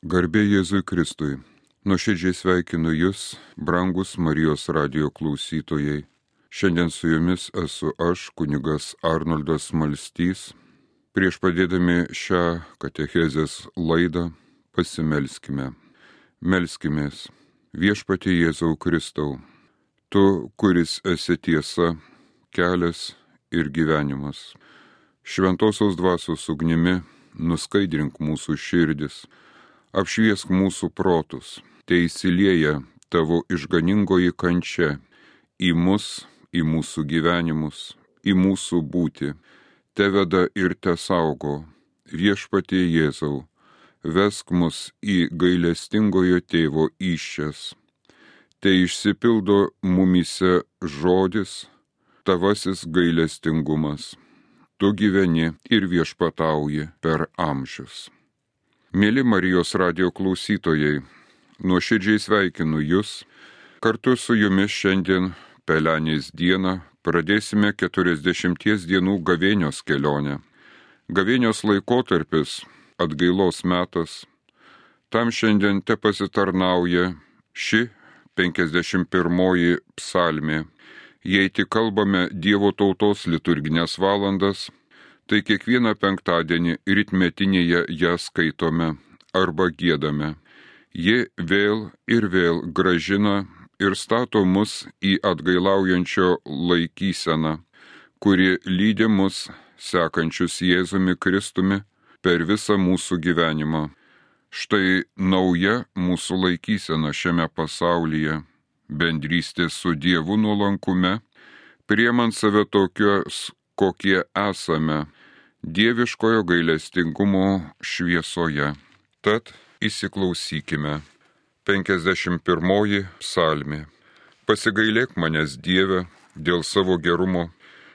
Garbė Jėzui Kristui. Nuoširdžiai sveikinu Jūs, brangus Marijos radio klausytojai. Šiandien su Jumis esu aš, kunigas Arnoldas Malstys. Prieš padėdami šią katechezės laidą pasimelskime. Melskimės. Viešpatie Jėzau Kristau, Tu, kuris esi tiesa, kelias ir gyvenimas. Šventosios dvasios ugnimi nuskaidrink mūsų širdis, apšviesk mūsų protus, te įsilieja tavo išganingoji kančia į mus, į mūsų gyvenimus, į mūsų būti, te veda ir te saugo, viešpatie Jėzau, vesk mus į gailestingojo tėvo iššias, te išsipildo mumise žodis, tavasis gailestingumas. Tu gyveni ir viešpatauji per amžius. Mėly Marijos radio klausytojai, nuoširdžiai sveikinu Jūs. Kartu su Jumis šiandien Pelenės dieną pradėsime 40 dienų gavėnios kelionę. Gavėnios laikotarpis - atgailos metas. Tam šiandien te pasitarnauja ši 51 psalmė Jei tik kalbame Dievo tautos liturginės valandas, tai kiekvieną penktadienį rytmetinėje ją skaitome arba gėdame. Ji vėl ir vėl gražina ir stato mus į atgailaujančio laikyseną, kuri lydi mus, sekančius Jėzumi Kristumi, per visą mūsų gyvenimą. Štai nauja mūsų laikysena šiame pasaulyje bendrystė su Dievu nuolankume, priemant save tokios, kokie esame, dieviškojo gailestingumo šviesoje. Tad įsiklausykime. 51 psalmė. Pasigailėk manęs Dieve dėl savo gerumo,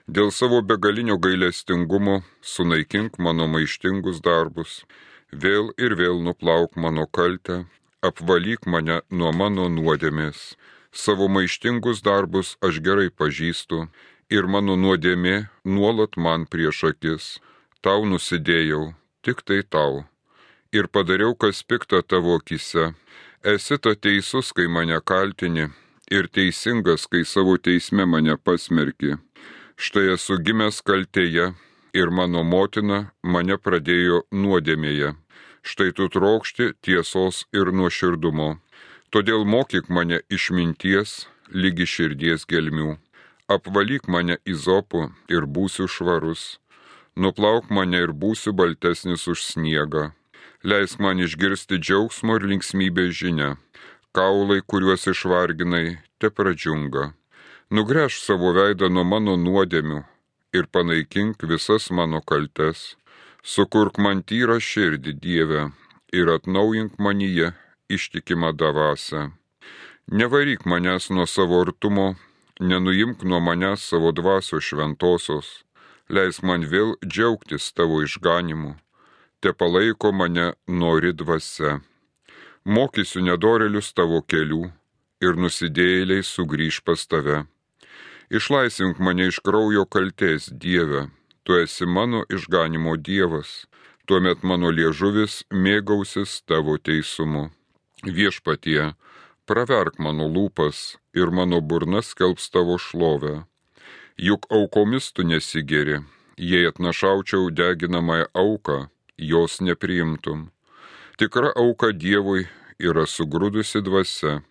dėl savo begalinio gailestingumo, sunaikink mano maištingus darbus, vėl ir vėl nuplauk mano kaltę, apvalyk mane nuo mano nuodėmės Savo maištingus darbus aš gerai pažįstu ir mano nuodėmė nuolat man prieš akis. Tau nusidėjau, tik tai tau. Ir padariau, kas pikta tavo akise. Esi ta teisus, kai mane kaltini, ir teisingas, kai savo teisme mane pasmerki. Štai esu gimęs kaltėje ir mano motina mane pradėjo nuodėmėje. Štai tu trokšti tiesos ir nuoširdumo Todėl mokyk mane išminties lygi širdies gelmių, apvalyk mane įzopu ir būsiu švarus, nuplauk mane ir būsiu baltesnis už sniegą, leisk man išgirsti džiaugsmo ir linksmybės žinę, kaulai, kuriuos išvarginai, te pradžiunga. Nugręž savo veidą nuo mano nuodėmių ir panaikink visas mano kaltes. Sukurk man tyrą širdį Dievę ir atnaujink manyje ištikimą davasę. Nevaryk manęs nuo savo artumo, nenuimk nuo manęs savo dvasio šventosios, leis man vėl džiaugtis tavo išganimu, te palaiko mane nori dvasia. Mokysiu nedorelius tavo kelių ir nusidėjėliai sugrįž pas tave. Išlaisvink mane iš kraujo kalties, Dieve, tu esi mano išganimo Dievas, tuomet mano liežuvis mėgausis tavo teisumu. Viešpatie, praverk mano lūpas ir mano burnas kelbs tavo šlovę. Juk aukomis tu nesigeri, jei atnašaučiau deginamąją auką, jos nepriimtum. Tikra auka Dievui yra sugrūdusi dvasia,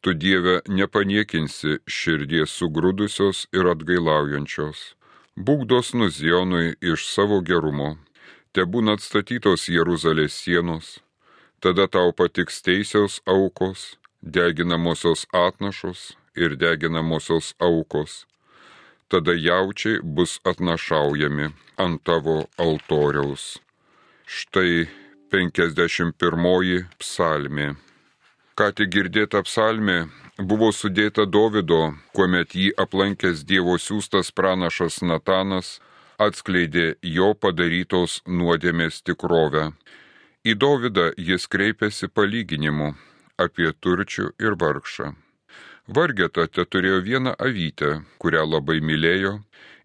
tu Dieve nepaniekinsi širdies sugrūdusios ir atgailaujančios. Būk dosnus Zionui iš savo gerumo, te būna atstatytos Jeruzalės sienos tada tau patiks teisiaus aukos, deginamosios atnašos ir deginamosios aukos. Tada jaučiai bus atnašaujami ant tavo altoriaus. Štai 51 psalmė. Ką tik girdėta psalmė buvo sudėta Dovido, kuomet jį aplankęs Dievo siūstas pranašas Natanas atskleidė jo padarytos nuodėmės tikrovę Į Dovydą jis kreipėsi palyginimu apie turčių ir vargšą. Vargeta te turėjo vieną avytę, kurią labai mylėjo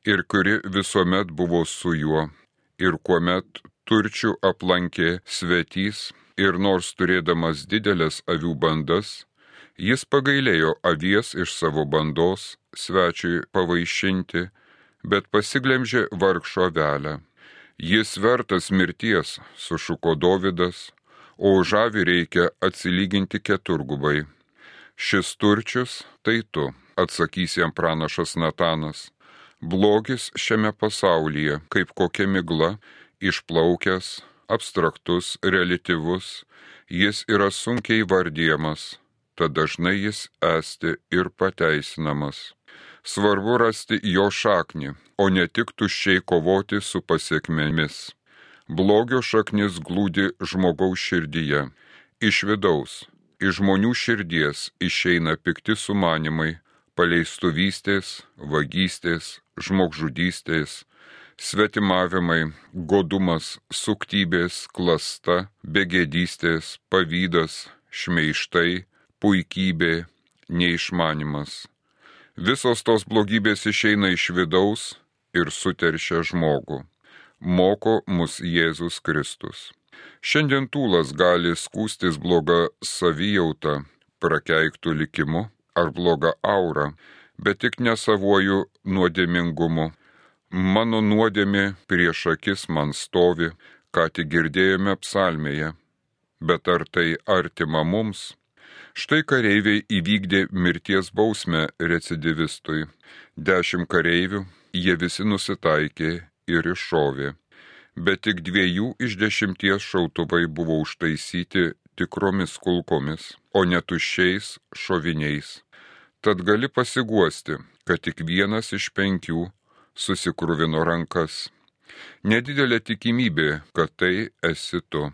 ir kuri visuomet buvo su juo. Ir kuomet turčių aplankė svetys, Ir nors turėdamas didelės avių bandas, jis pagailėjo avies iš savo bandos svečiui pavaišinti, bet pasiglemžė vargšo avelę. Jis vertas mirties, sušuko Dovydas, o už avį reikia atsilyginti keturgubai. Šis turčius tai tu, atsakys jam pranašas Natanas. Blogis šiame pasaulyje, kaip kokia migla, išplaukęs, abstraktus, relativus, jis yra sunkiai vardyjamas, tad dažnai jis esti ir pateisinamas. Svarbu rasti jo šaknį, o ne tik tuščiai kovoti su pasiekmėmis. Blogio šaknis glūdi žmogaus širdyje, iš vidaus, iš žmonių širdies išeina pikti sumanimai, paleistuvystės, vagystės, žmogžudystės, svetimavimai, godumas, suktybės, klasta, begėdystės, pavydas, šmeištai, puikybė, neišmanimas. Visos tos blogybės išeina iš vidaus ir suteršia žmogų. Moko mus Jėzus Kristus. Šiandien tūlas gali skūstis bloga savijauta, prakeiktų likimu ar bloga aura, bet tik ne savuoju nuodėmingumu Mano nuodėmė prieš akis man stovi, ką tik girdėjome psalmėje. Bet ar tai artima mums? Štai kareiviai įvykdė mirties bausmę recidivistui. Dešimt kareivių, jie visi nusitaikė ir iššovė. Bet tik dviejų iš dešimties šautuvai buvo užtaisyti tikromis kulkomis, o ne tuščiais šoviniais. Tad gali pasiguosti, kad tik vienas iš penkių susikruvino rankas. Nedidelė tikimybė, kad tai esi tu.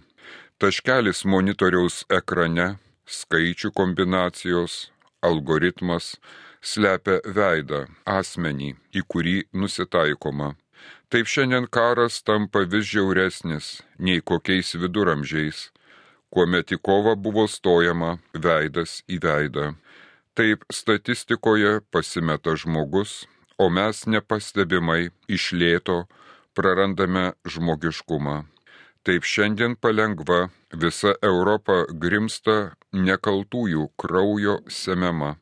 Taškelis monitoriaus ekrane, skaičių kombinacijos, algoritmas slepia veidą, asmenį, į kurį nusitaikoma. Taip šiandien karas tampa vis žiauresnis nei kokiais viduramžiais, kuomet į kovą buvo stojama veidas į veidą. Taip statistikoje pasimeta žmogus, o mes nepastebimai iš lėto prarandame žmogiškumą. Taip šiandien palengva visa Europa grimsta nekaltųjų kraujo semema.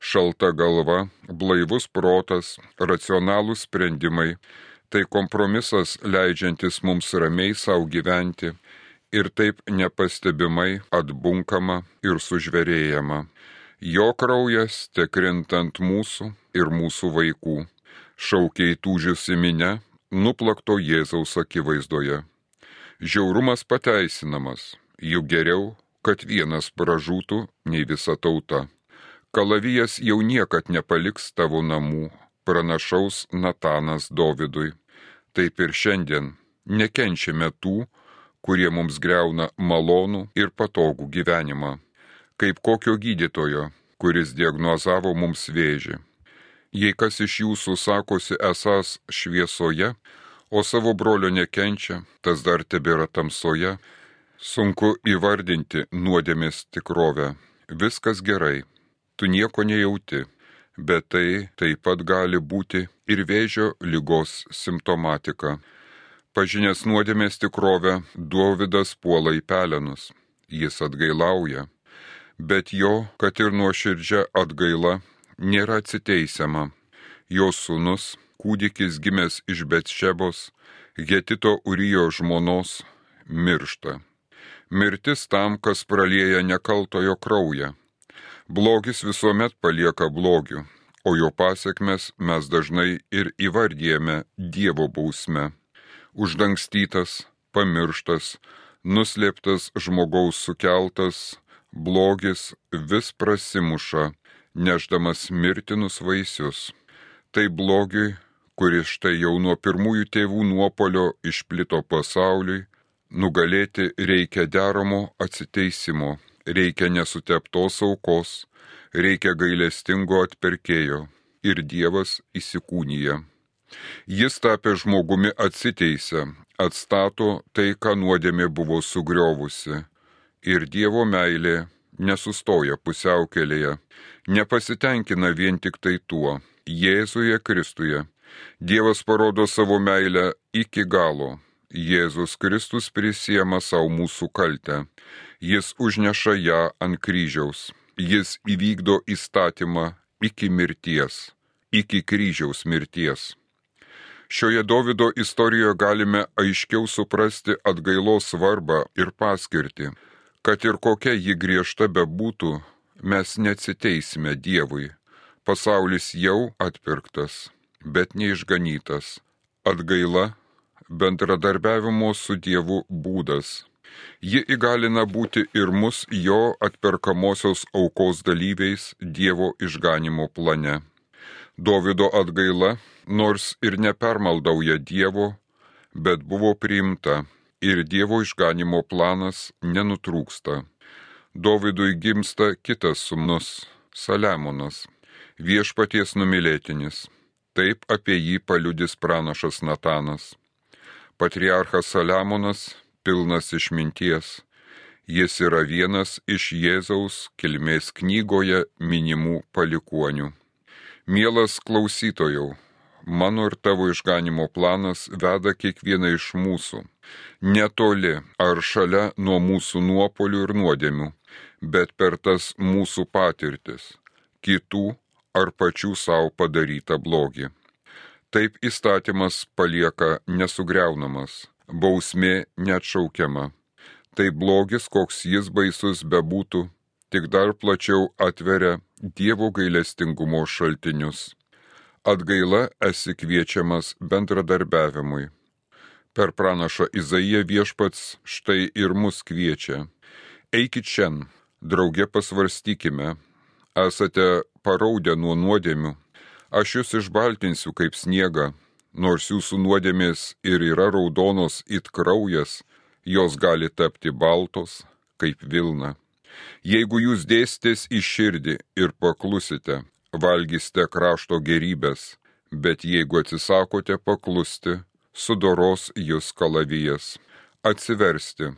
Šalta galva, blaivus protas, racionalūs sprendimai - tai kompromisas leidžiantis mums ramiai savo gyventi ir taip nepastebimai atbunkama ir sužverėjama. Jo kraujas tekrintant mūsų ir mūsų vaikų, šaukiai tūžiusi minę, nuplakto Jėzaus akivaizdoje. Žiaurumas pateisinamas, juk geriau, kad vienas pražūtų, nei visa tauta. Kalavijas jau niekad nepaliks tavo namų, pranašaus Natanas Dovydui. Taip ir šiandien nekenčiame tų, kurie mums greuna malonų ir patogų gyvenimą kaip kokio gydytojo, kuris diagnozavo mums vėžį. Jei kas iš jūsų sakosi esas šviesoje, o savo brolio nekenčia, tas dar tebėra tamsoje, sunku įvardinti nuodėmės tikrovę. Viskas gerai, tu nieko nejauti, bet tai taip pat gali būti ir vėžio lygos simptomatika. Pažinęs nuodėmės tikrovę, Dovydas puola į pelenus. Jis atgailauja bet jo, kad ir nuoširdžia atgaila, nėra atsiteisiama. Jo sūnus, kūdikis gimęs iš Betšebos, Getito Urijo žmonos, miršta. Mirtis tam, kas pralieja nekaltojo kraują. Blogis visuomet palieka blogių, o jo pasiekmes mes dažnai ir įvardyjame Dievo bausme. Uždangstytas, pamirštas, nuslėptas žmogaus sukeltas, blogis vis prasimuša, neždamas mirtinus vaisius. Tai blogiui, kuris štai jau nuo pirmųjų tėvų nuopolio išplito pasauliui, nugalėti reikia deramo atsiteisimo, reikia nesuteptos aukos, reikia gailestingo atperkėjo ir Dievas įsikūnyja. Jis tapę žmogumi atsiteisė, atstato tai, ką nuodėmė buvo sugriovusi ir Dievo meilė nesustoja pusiaukelėje, nepasitenkina vien tik tai tuo. Jėzuje Kristuje Dievas parodo savo meilę iki galo Jėzus Kristus prisiema savo mūsų kaltę. Jis užneša ją ant kryžiaus. Jis įvykdo įstatymą iki mirties, iki kryžiaus mirties. Šioje Davido istorijoje galime aiškiau suprasti atgailos svarbą ir paskirtį. Kad ir kokia ji griežta bebūtų, mes neatsiteisime Dievui. Pasaulis jau atpirktas, bet neišganytas. Atgaila - bendradarbiavimo su Dievu būdas. Ji įgalina būti ir mus jo atperkamosios aukos dalyviais Dievo išganimo plane. Davido atgaila, nors ir nepermaldauja Dievo, bet buvo priimta ir Dievo išganimo planas nenutrūksta. Dovydui gimsta kitas sumnus - Saliamonas, viešpaties numylėtinis. Taip apie jį paliudis pranašas Natanas. Patriarchas Saliamonas pilnas išminties. Jis yra vienas iš Jėzaus kilmės knygoje minimų palikuonių. Mielas klausytojau, mano ir tavo išganimo planas veda kiekvieną iš mūsų. Netoli ar šalia nuo mūsų nuopolių ir nuodėmių, bet per tas mūsų patirtis, kitų ar pačių savo padarytą blogį. Taip įstatymas palieka nesugriaunamas, bausmė neatšaukiama. Tai blogis, koks jis baisus bebūtų, tik dar plačiau atveria Dievo gailestingumo šaltinius. Atgaila esi kviečiamas bendradarbiavimui. Per pranašą Izaiją viešpats štai ir mus kviečia. Eikit šiandien, drauge pasvarstykime. Esate paraudę nuo nuodėmių. Aš jūs išbaltinsiu kaip sniegą, nors jūsų nuodėmės ir yra raudonos it kraujas, jos gali tapti baltos kaip vilna. Jeigu jūs dėstės į širdį ir paklusite, valgysite krašto gerybės, bet jeigu atsisakote paklusti, sudoros jūs kalavijas. Atsiversti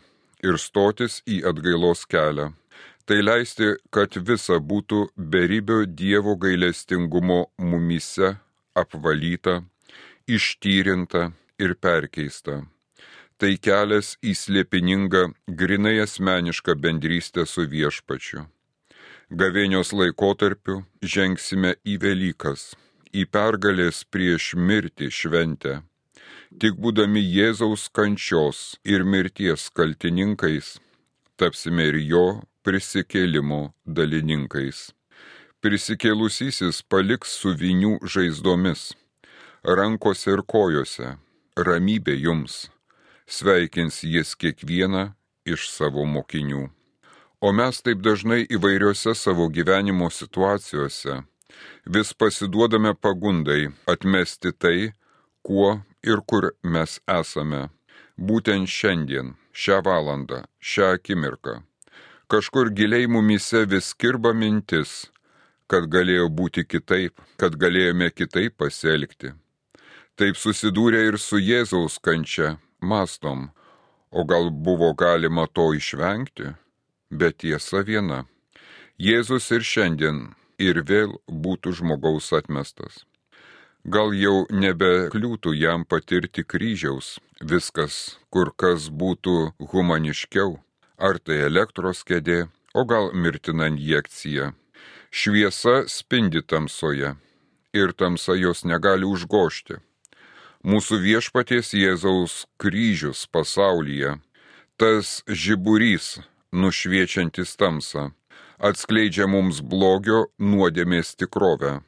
ir stotis į atgailos kelią. Tai leisti, kad visa būtų beribio Dievo gailestingumo mumise apvalyta, ištyrinta ir perkeista tai kelias į slėpiningą, grinai asmenišką bendrystę su viešpačiu. Gavėnios laikotarpiu žengsime į Velykas, į pergalės prieš mirtį šventę. Tik būdami Jėzaus kančios ir mirties kaltininkais, tapsime ir jo prisikėlimo dalininkais. Prisikėlusysis paliks su vinių žaizdomis, rankose ir kojose, ramybė jums sveikins jis kiekvieną iš savo mokinių. O mes taip dažnai įvairiose savo gyvenimo situacijose vis pasiduodame pagundai atmesti tai, kuo ir kur mes esame. Būtent šiandien, šią valandą, šią akimirką. Kažkur giliai mumise vis kirba mintis, kad galėjo būti kitaip, kad galėjome kitaip pasielgti. Taip susidūrė ir su Jėzaus kančia, mastom, o gal buvo galima to išvengti, bet tiesa viena. Jėzus ir šiandien ir vėl būtų žmogaus atmestas. Gal jau nebekliūtų jam patirti kryžiaus, viskas kur kas būtų humaniškiau, ar tai elektros kėdė, o gal mirtina injekcija. Šviesa spindi tamsoje ir tamsa jos negali užgošti mūsų viešpaties Jėzaus kryžius pasaulyje, tas žiburys nušviečiantis tamsą, atskleidžia mums blogio nuodėmės tikrovę.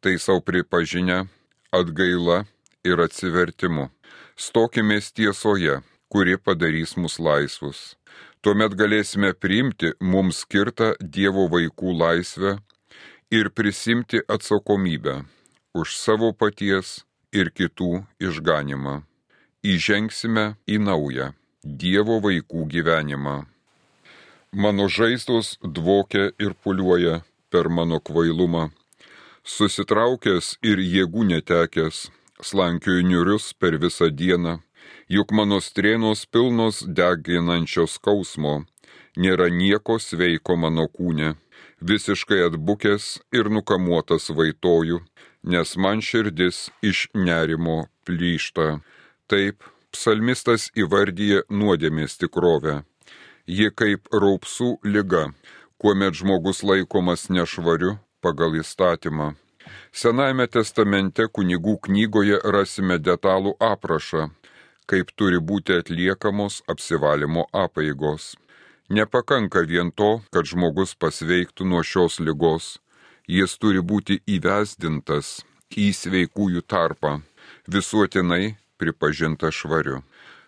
Tai savo pripažinę, atgaila ir atsivertimu. Stokimės tiesoje, kuri padarys mus laisvus. Tuomet galėsime priimti mums skirtą Dievo vaikų laisvę ir prisimti atsakomybę už savo paties ir kitų išganimą. Įžengsime į naują Dievo vaikų gyvenimą. Mano žaizdos dvokia ir puliuoja per mano kvailumą. Susitraukęs ir jėgų netekęs, slankioju niurius per visą dieną, juk mano strėnos pilnos deginančios skausmo, nėra nieko sveiko mano kūne, visiškai atbukęs ir nukamuotas vaitoju, nes man širdis iš nerimo plyšta. Taip, psalmistas įvardyje nuodėmės tikrovę. Ji kaip raupsų lyga, kuomet žmogus laikomas nešvariu pagal įstatymą. Senajame testamente kunigų knygoje rasime detalų aprašą, kaip turi būti atliekamos apsivalymo apaigos. Nepakanka vien to, kad žmogus pasveiktų nuo šios lygos. Jis turi būti įvesdintas į sveikųjų tarpą, visuotinai pripažinta švariu.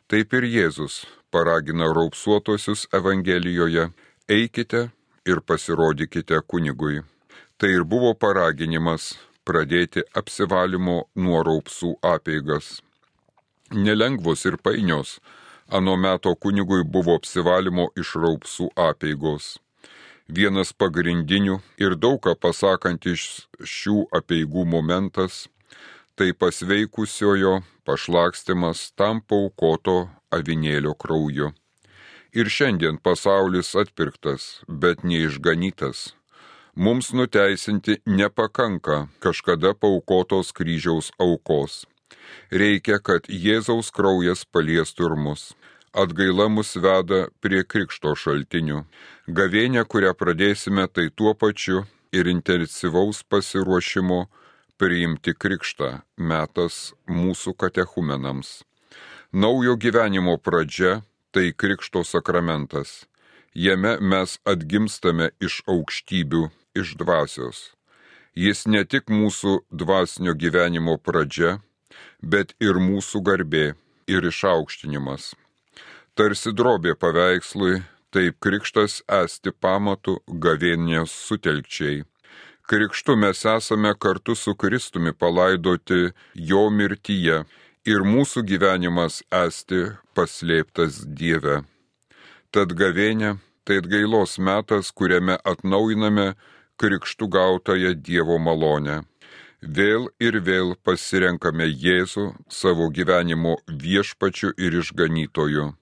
Taip ir Jėzus paragina raupsuotosius Evangelijoje - eikite ir pasirodykite kunigui. Tai ir buvo paraginimas pradėti apsivalymo nuo raupsų apeigas. Nelengvos ir painios ano meto kunigui buvo apsivalymo iš raupsų apėgos. Vienas pagrindinių ir daug ką pasakant iš šių apėgų momentas - tai pasveikusiojo pašlakstimas tam paukoto avinėlio krauju. Ir šiandien pasaulis atpirktas, bet neišganytas. Mums nuteisinti nepakanka kažkada paukotos kryžiaus aukos Reikia, kad Jėzaus kraujas paliestų ir mus. Atgaila mus veda prie krikšto šaltinių. Gavėnė, kurią pradėsime, tai tuo pačiu ir intensyvaus pasiruošimo priimti krikštą metas mūsų katechumenams. Naujo gyvenimo pradžia tai krikšto sakramentas. Jame mes atgimstame iš aukštybių, iš dvasios. Jis ne tik mūsų dvasinio gyvenimo pradžia, bet ir mūsų garbė ir išaukštinimas. Tarsi drobė paveikslui, taip krikštas esti pamatų gavėnės sutelkčiai. Krikštu mes esame kartu su Kristumi palaidoti jo mirtyje ir mūsų gyvenimas esti paslėptas Dieve. Tad gavėnė tai atgailos metas, kuriame atnaujiname krikštų gautąją Dievo malonę vėl ir vėl pasirenkame Jėzų savo gyvenimo viešpačiu ir išganytoju.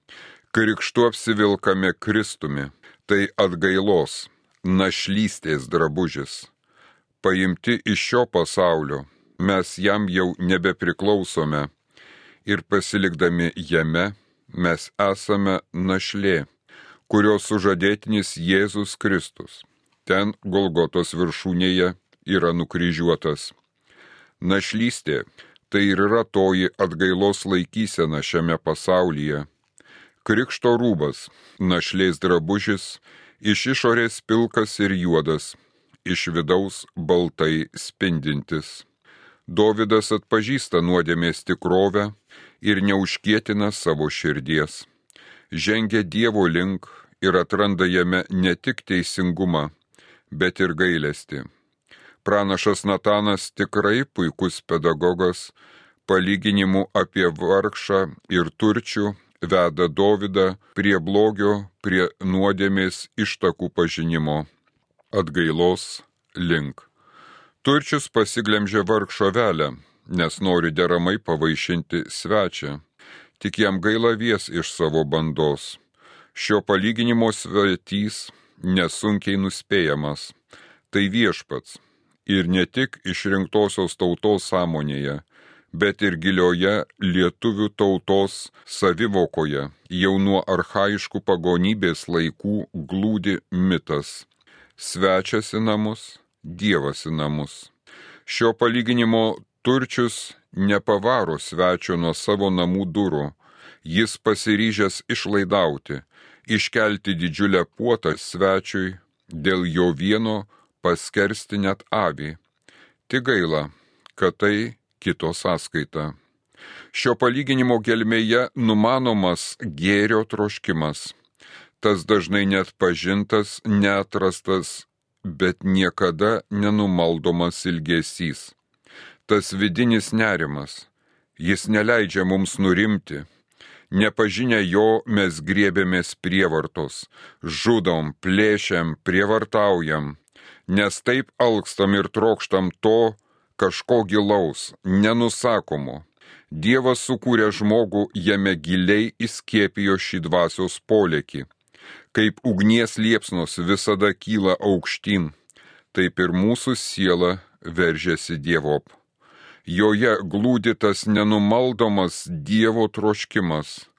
Krikštu apsivilkame Kristumi, tai atgailos, našlystės drabužis. Paimti iš šio pasaulio, mes jam jau nebepriklausome ir pasilikdami jame mes esame našlė, kurios sužadėtinis Jėzus Kristus. Ten Golgotos viršūnėje yra nukryžiuotas. Našlystė tai ir yra toji atgailos laikysena šiame pasaulyje. Krikšto rūbas, našlės drabužis, iš išorės pilkas ir juodas, iš vidaus baltai spindintis. Dovydas atpažįsta nuodėmės tikrovę ir neužkietina savo širdies. Žengia Dievo link ir atranda jame ne tik teisingumą, bet ir gailestį. Pranašas Natanas tikrai puikus pedagogas, palyginimu apie vargšą ir turčių veda Dovydą prie blogio, prie nuodėmės ištakų pažinimo, atgailos link. Turčius pasiglemžia vargšo velę, nes nori deramai pavaišinti svečią, tik jam gaila vies iš savo bandos. Šio palyginimo svetys nesunkiai nuspėjamas. Tai viešpats, ir ne tik išrinktosios tautos sąmonėje, bet ir gilioje lietuvių tautos savivokoje. Jau nuo arhaiškų pagonybės laikų glūdi mitas - svečias į namus, dievas į namus. Šio palyginimo turčius nepavaro svečio nuo savo namų durų, jis pasiryžęs išlaidauti, iškelti didžiulę puotą svečiui dėl jo vieno paskersti net avį. Tik gaila, kad tai kito sąskaita. Šio palyginimo gelmėje numanomas gėrio troškimas. Tas dažnai net pažintas, neatrastas, bet niekada nenumaldomas ilgesys. Tas vidinis nerimas. Jis neleidžia mums nurimti. Nepažinę jo mes griebėmės prievartos, žudom, plėšiam, prievartaujam, nes taip alkstam ir trokštam to kažko gilaus, nenusakomo. Dievas sukūrė žmogų, jame giliai įskiepijo šį dvasios polėkį. Kaip ugnies liepsnos visada kyla aukštyn, taip ir mūsų siela veržiasi Dievop. Joje glūdi tas nenumaldomas Dievo troškimas.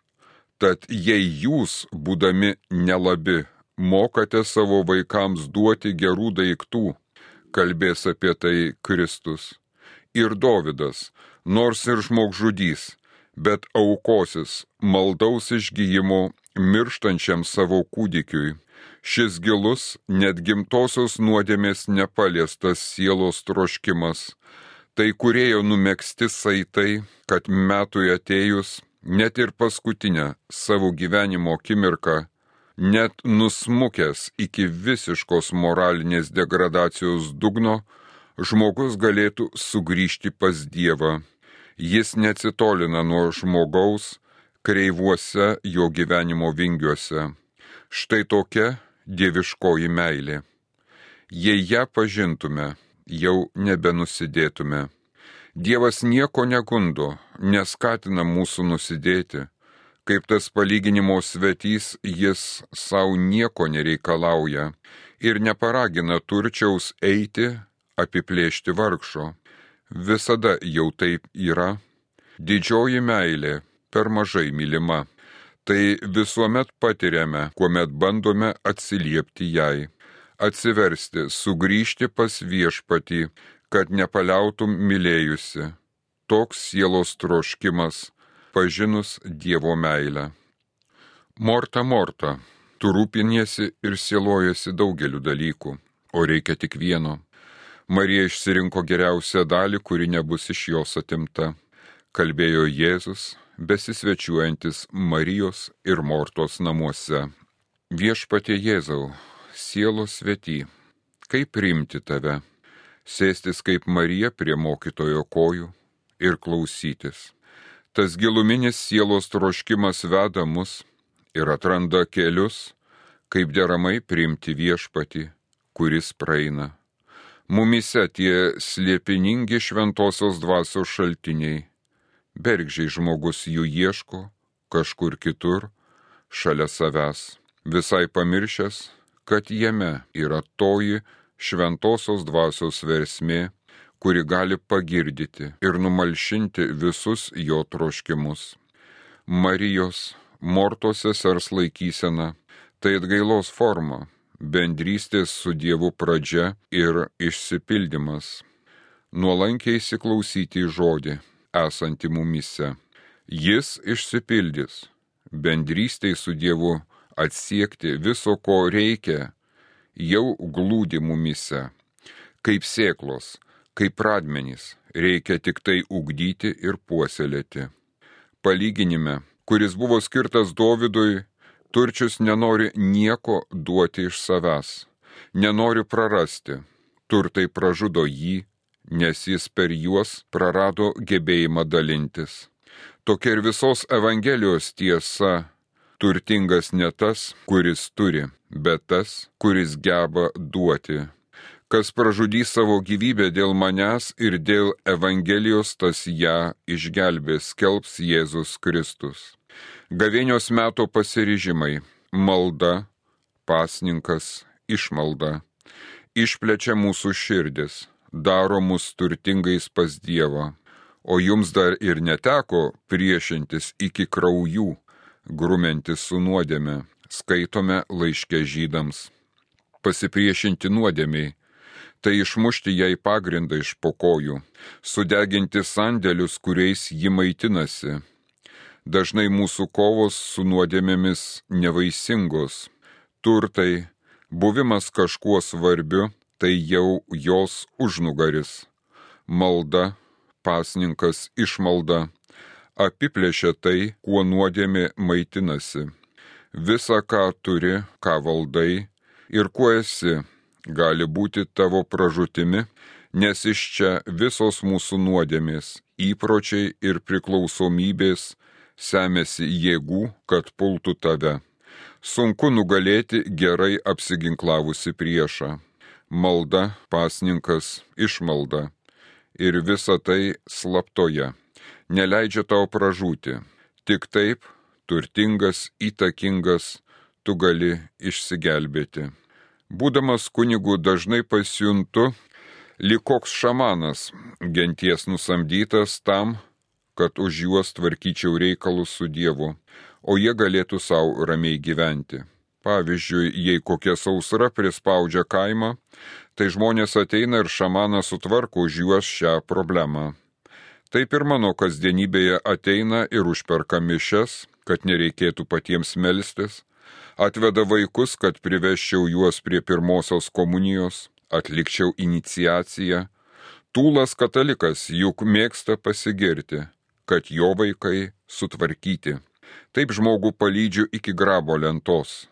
Tad jei jūs, būdami nelabi, mokate savo vaikams duoti gerų daiktų, kalbės apie tai Kristus. Ir Dovydas, nors ir žmogžudys, bet aukosis maldaus išgyjimo mirštančiam savo kūdikiui. Šis gilus, net gimtosios nuodėmės nepaliestas sielos troškimas, tai kurėjo numėgsti saitai, kad metui atėjus, net ir paskutinę savo gyvenimo akimirką, net nusmukęs iki visiškos moralinės degradacijos dugno, žmogus galėtų sugrįžti pas Dievą. Jis neatsitolina nuo žmogaus kreivuose jo gyvenimo vingiuose. Štai tokia dieviškoji meilė. Jei ją pažintume, jau nebenusidėtume. Dievas nieko negundo, neskatina mūsų nusidėti. Kaip tas palyginimo svetys, jis savo nieko nereikalauja ir neparagina turčiaus eiti, apiplėšti vargšo. Visada jau taip yra. Didžioji meilė per mažai mylima tai visuomet patiriame, kuomet bandome atsiliepti jai, atsiversti, sugrįžti pas viešpatį, kad nepaliautum mylėjusi. Toks sielos troškimas, pažinus Dievo meilę. Morta, morta, tu rūpiniesi ir sielojasi daugeliu dalykų, o reikia tik vieno. Marija išsirinko geriausią dalį, kuri nebus iš jos atimta, kalbėjo Jėzus, besisvečiuojantis Marijos ir Mortos namuose. Viešpatie Jėzau, sielos svety, kaip priimti tave, sėstis kaip Marija prie mokytojo kojų ir klausytis. Tas giluminis sielos troškimas veda mus ir atranda kelius, kaip deramai priimti viešpati, kuris praeina. Mumise tie slėpiningi šventosios dvasios šaltiniai bergžiai žmogus jų ieško kažkur kitur, šalia savęs, visai pamiršęs, kad jame yra toji šventosios dvasios versmė, kuri gali pagirdyti ir numalšinti visus jo troškimus. Marijos, Mortos sesers laikysena - tai atgailos forma, bendrystės su Dievu pradžia ir išsipildymas. Nuolankiai įsiklausyti į žodį esanti mumise. Jis išsipildys, bendrystėj su Dievu atsiekti viso, ko reikia, jau glūdi mumise. Kaip sėklos, kaip pradmenys, reikia tik tai ugdyti ir puoselėti. Palyginime, kuris buvo skirtas Dovydui, turčius nenori nieko duoti iš savęs, nenori prarasti, turtai pražudo jį, nes jis per juos prarado gebėjimą dalintis. Tokia ir visos Evangelijos tiesa - turtingas ne tas, kuris turi, bet tas, kuris geba duoti. Kas pražudys savo gyvybę dėl manęs ir dėl Evangelijos, tas ją išgelbės, kelbs Jėzus Kristus. Gavėnios meto pasiryžimai - malda, pasninkas, išmalda - išplečia mūsų širdis daro mus turtingais pas Dievą, o jums dar ir neteko priešintis iki kraujų, grumentis su nuodėme, skaitome laiške žydams. Pasipriešinti nuodėmiai - tai išmušti jai pagrindą iš pokojų, sudeginti sandėlius, kuriais ji maitinasi. Dažnai mūsų kovos su nuodėmėmis nevaisingos, turtai, buvimas kažkuo svarbiu tai jau jos užnugaris. Malda, pasninkas išmalda, apiplėšia tai, kuo nuodėmė maitinasi. Visa, ką turi, ką valdai ir kuo esi, gali būti tavo pražutimi, nes iš čia visos mūsų nuodėmės, įpročiai ir priklausomybės semėsi jėgų, kad pultų tave. Sunku nugalėti gerai apsiginklavusi priešą malda, pasninkas, išmalda ir visa tai slaptoje, neleidžia tau pražūti. Tik taip, turtingas, įtakingas, tu gali išsigelbėti. Būdamas kunigu dažnai pasijuntu Lik koks šamanas, genties nusamdytas tam, kad už juos tvarkyčiau reikalus su Dievu, o jie galėtų savo ramiai gyventi. Pavyzdžiui, jei kokia sausra prispaudžia kaimą, tai žmonės ateina ir šamanas sutvarko už juos šią problemą. Taip ir mano kasdienybėje ateina ir užperka mišes, kad nereikėtų patiems melstis, atveda vaikus, kad priveščiau juos prie pirmosios komunijos, atlikčiau iniciaciją. Tūlas katalikas juk mėgsta pasigirti, kad jo vaikai sutvarkyti. Taip žmogų palydžiu iki grabo lentos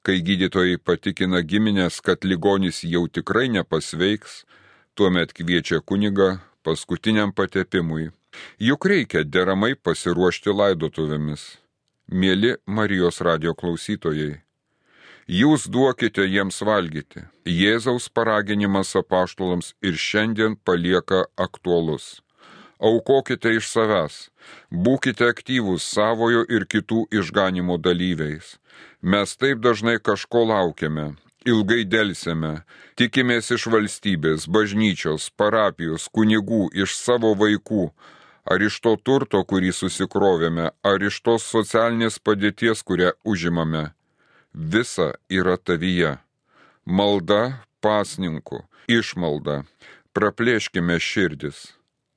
Kai gydytojai patikina giminės, kad ligonis jau tikrai nepasveiks, tuomet kviečia kunigą paskutiniam patepimui. Juk reikia deramai pasiruošti laidotuvėmis. Mėly Marijos radio klausytojai, jūs duokite jiems valgyti. Jėzaus paraginimas apaštulams ir šiandien palieka aktualus. Aukokite iš savęs, būkite aktyvūs savojo ir kitų išganimo dalyviais. Mes taip dažnai kažko laukiame, ilgai dėlsime, tikimės iš valstybės, bažnyčios, parapijos, kunigų, iš savo vaikų, ar iš to turto, kurį susikrovėme, ar iš tos socialinės padėties, kurią užimame. Visa yra tavyje. Malda pasninku, išmalda. Praplėškime širdis.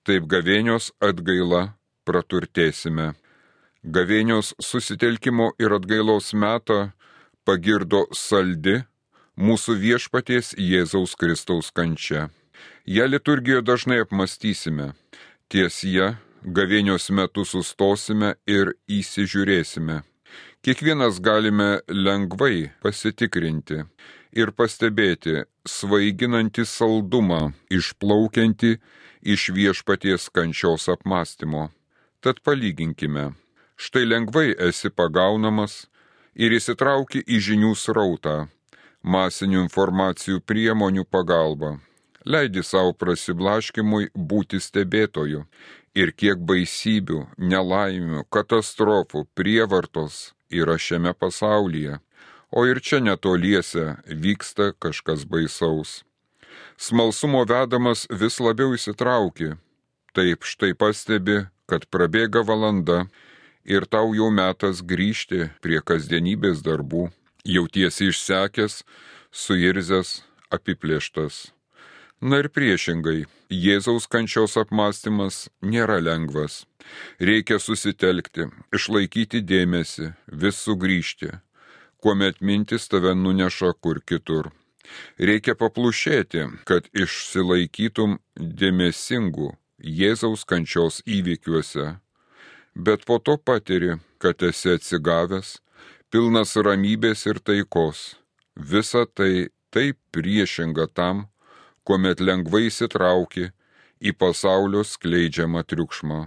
Taip gavėnios atgaila praturtėsime gavėnios susitelkimo ir atgailos metą pagirdo saldi mūsų viešpaties Jėzaus Kristaus kančia. Ja liturgijoje dažnai apmastysime, ties ją gavėnios metu sustosime ir įsižiūrėsime. Kiekvienas galime lengvai pasitikrinti ir pastebėti svaiginantį saldumą išplaukiantį iš viešpaties kančios apmąstymo. Tad palyginkime Štai lengvai esi pagaunamas ir įsitrauki į žinių srautą, masinių informacijų priemonių pagalba. Leidi savo prasiblaškimui būti stebėtoju ir kiek baisybių, nelaimių, katastrofų, prievartos yra šiame pasaulyje, o ir čia netoliese vyksta kažkas baisaus. Smalsumo vedamas vis labiau įsitrauki, taip štai pastebi, kad prabėga valanda ir tau jau metas grįžti prie kasdienybės darbų, jautiesi išsekęs, suirzęs, apiplėštas. Na ir priešingai, Jėzaus kančios apmąstymas nėra lengvas. Reikia susitelkti, išlaikyti dėmesį, vis sugrįžti, kuomet mintis tave nuneša kur kitur. Reikia paplušėti, kad išsilaikytum dėmesingų Jėzaus kančios įvykiuose bet po to patiri, kad esi atsigavęs, pilnas ramybės ir taikos. Visa tai taip priešinga tam, kuomet lengvai įsitrauki į pasaulio skleidžiamą triukšmą,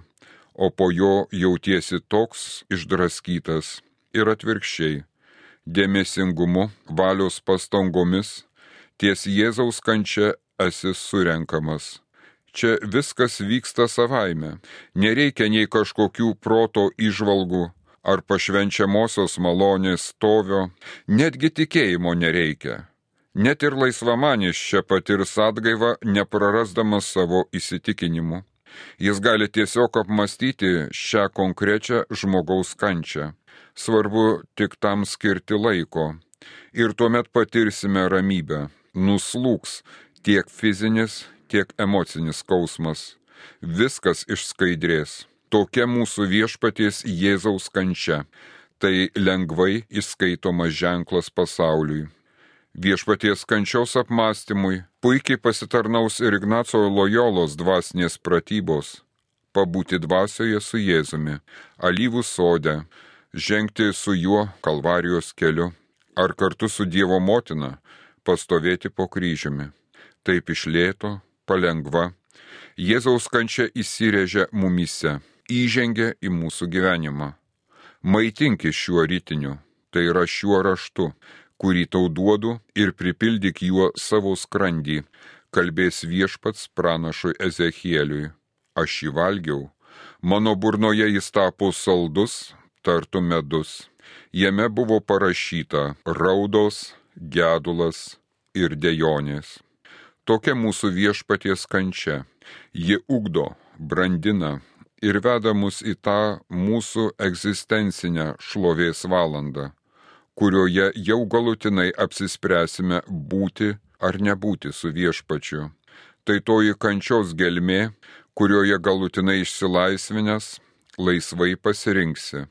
o po jo jautiesi toks išdraskytas ir atvirkščiai, dėmesingumu, valios pastangomis, ties Jėzaus kančia esi surenkamas Čia viskas vyksta savaime. Nereikia nei kažkokių proto išvalgų ar pašvenčiamosios malonės stovio, netgi tikėjimo nereikia. Net ir laisvamanis čia patirs atgaivą, neprarasdamas savo įsitikinimų. Jis gali tiesiog apmastyti šią konkrečią žmogaus kančią. Svarbu tik tam skirti laiko. Ir tuomet patirsime ramybę. Nuslūks tiek fizinis, tiek emocinis skausmas. Viskas išskaidrės. Tokia mūsų viešpaties Jėzaus kančia. Tai lengvai įskaitomas ženklas pasauliui. Viešpaties kančios apmąstymui puikiai pasitarnaus ir Ignaco Lojolos dvasinės pratybos. Pabūti dvasioje su Jėzumi, alyvų sode, žengti su juo kalvarijos keliu, ar kartu su Dievo motina. Pastovėti po kryžiumi. Taip išlėto, palengva, Jėzaus kančia įsirėžia mumise, įžengia į mūsų gyvenimą. Maitinkis šiuo rytiniu, tai yra šiuo raštu, kurį tau duodu ir pripildyk juo savo skrandį, kalbės viešpats pranašui Ezechieliui. Aš jį valgiau, mano burnoje jis tapo saldus, tartu medus. Jame buvo parašyta raudos, gedulas ir dejonės. Tokia mūsų viešpaties kančia. Ji ugdo, brandina ir veda mus į tą mūsų egzistencinę šlovės valandą, kurioje jau galutinai apsispręsime būti ar nebūti su viešpačiu. Tai toji kančios gelmė, kurioje galutinai išsilaisvinęs laisvai pasirinksi.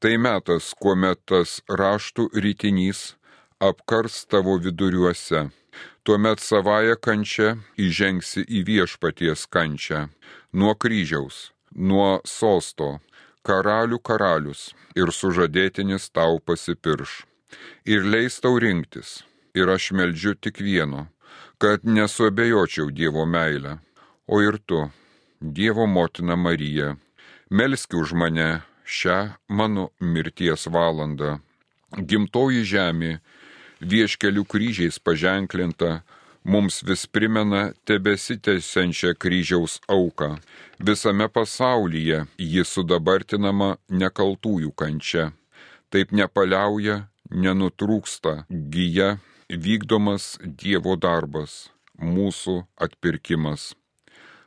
Tai metas, kuomet tas raštų rytinys apkars tavo viduriuose. Tuomet savoje kančia įžengsi į viešpaties kančią. Nuo kryžiaus, nuo sosto, karalių karalius ir sužadėtinis tau pasipirš. Ir leis tau rinktis. Ir aš meldžiu tik vieno, kad nesuabejočiau Dievo meilę. O ir tu, Dievo motina Marija, melski už mane šią mano mirties valandą. Gimtoji žemė, vieškelių kryžiais paženklinta, mums vis primena tebesitęsiančią kryžiaus auką. Visame pasaulyje ji sudabartinama nekaltųjų kančia. Taip nepaliauja, nenutrūksta gyja vykdomas Dievo darbas, mūsų atpirkimas.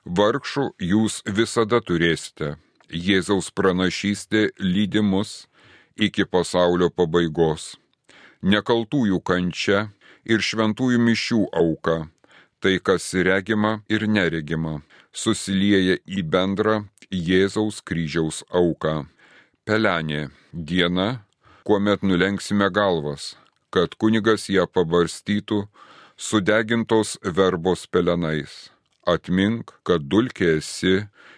Vargšų jūs visada turėsite. Jėzaus pranašystė lydimus iki pasaulio pabaigos. Nekaltųjų kančia ir šventųjų mišių auka, tai kas regima ir neregima, susilieja į bendrą Jėzaus kryžiaus auką. Pelenė diena, kuomet nulenksime galvas, kad kunigas ją pabarstytų sudegintos verbos pelenais. Atmink, kad dulkė esi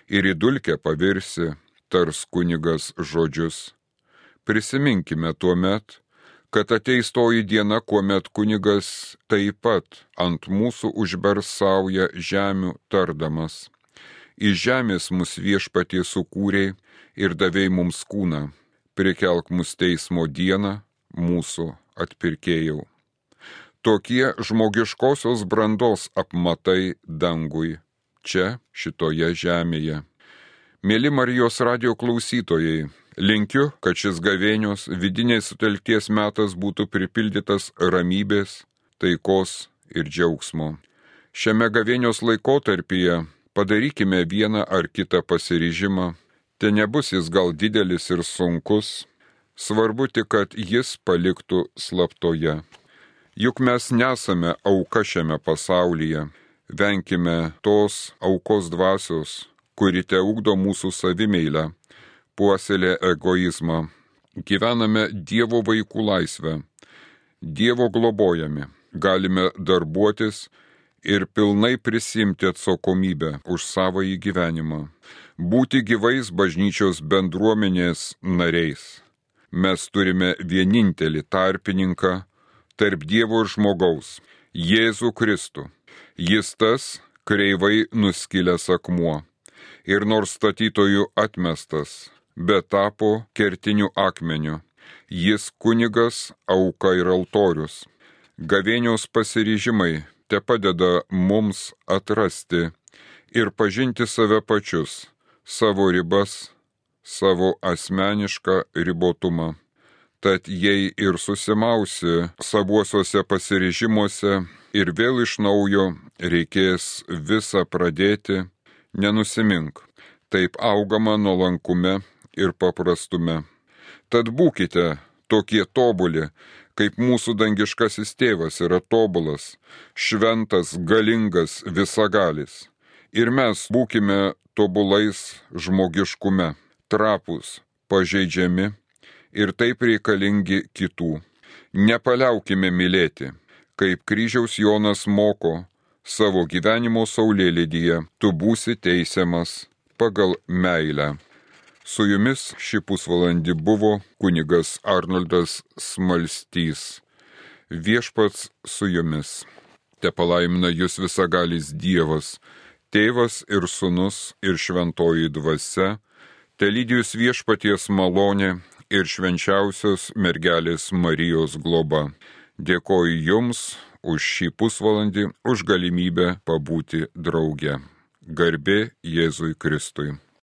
ir į dulkę pavirsi, tars kunigas žodžius. Prisiminkime tuo met, kad ateis toji diena, kuomet kunigas taip pat ant mūsų užbersauja žemių tardamas. Iš žemės mus viešpatie sukūrė ir davėjai mums kūną, prikelk mus teismo dieną, mūsų atpirkėjau. Tokie žmogiškosios brandos apmatai dangui, čia, šitoje žemėje. Mėly Marijos radio klausytojai, Linkiu, kad šis gavėnios vidinės sutelkties metas būtų pripildytas ramybės, taikos ir džiaugsmo. Šiame gavėnios laikotarpyje padarykime vieną ar kitą pasiryžimą. Te nebus jis gal didelis ir sunkus, svarbu tik, kad jis paliktų slaptoje. Juk mes nesame auka šiame pasaulyje. Venkime tos aukos dvasios, kuri te ugdo mūsų savimeilę puoselė egoizmą. Gyvename Dievo vaikų laisvę. Dievo globojami. Galime darbuotis ir pilnai prisimti atsakomybę už savo įgyvenimą. Būti gyvais bažnyčios bendruomenės nariais. Mes turime vienintelį tarpininką tarp Dievo ir žmogaus - Jėzų Kristų. Jis tas kreivai nuskilęs akmuo. Ir nors statytojų atmestas, bet tapo kertiniu akmeniu. Jis kunigas, auka ir altorius. Gavėnios pasiryžimai te padeda mums atrasti ir pažinti save pačius, savo ribas, savo asmenišką ribotumą. Tad jei ir susimausi savuosiuose pasiryžimuose ir vėl iš naujo reikės visą pradėti, nenusimink. Taip augama nuolankume ir paprastume. Tad būkite tokie tobuli, kaip mūsų dangiškasis tėvas yra tobulas, šventas, galingas, visagalis. Ir mes būkime tobulais žmogiškume, trapus, pažeidžiami ir taip reikalingi kitų. Nepaliaukime mylėti, kaip kryžiaus Jonas moko savo gyvenimo saulėlydyje, tu būsi teisiamas pagal meilę. Su jumis šį pusvalandį buvo kunigas Arnoldas Smalstys. Viešpats su jumis. Te palaimina jūs visagalis Dievas, Tėvas ir Sūnus ir Šventoji Dvasia, te lydijus viešpaties malonė ir švenčiausios mergelės Marijos globa. Dėkoju Jums už šį pusvalandį, už galimybę pabūti drauge. Garbė Jėzui Kristui.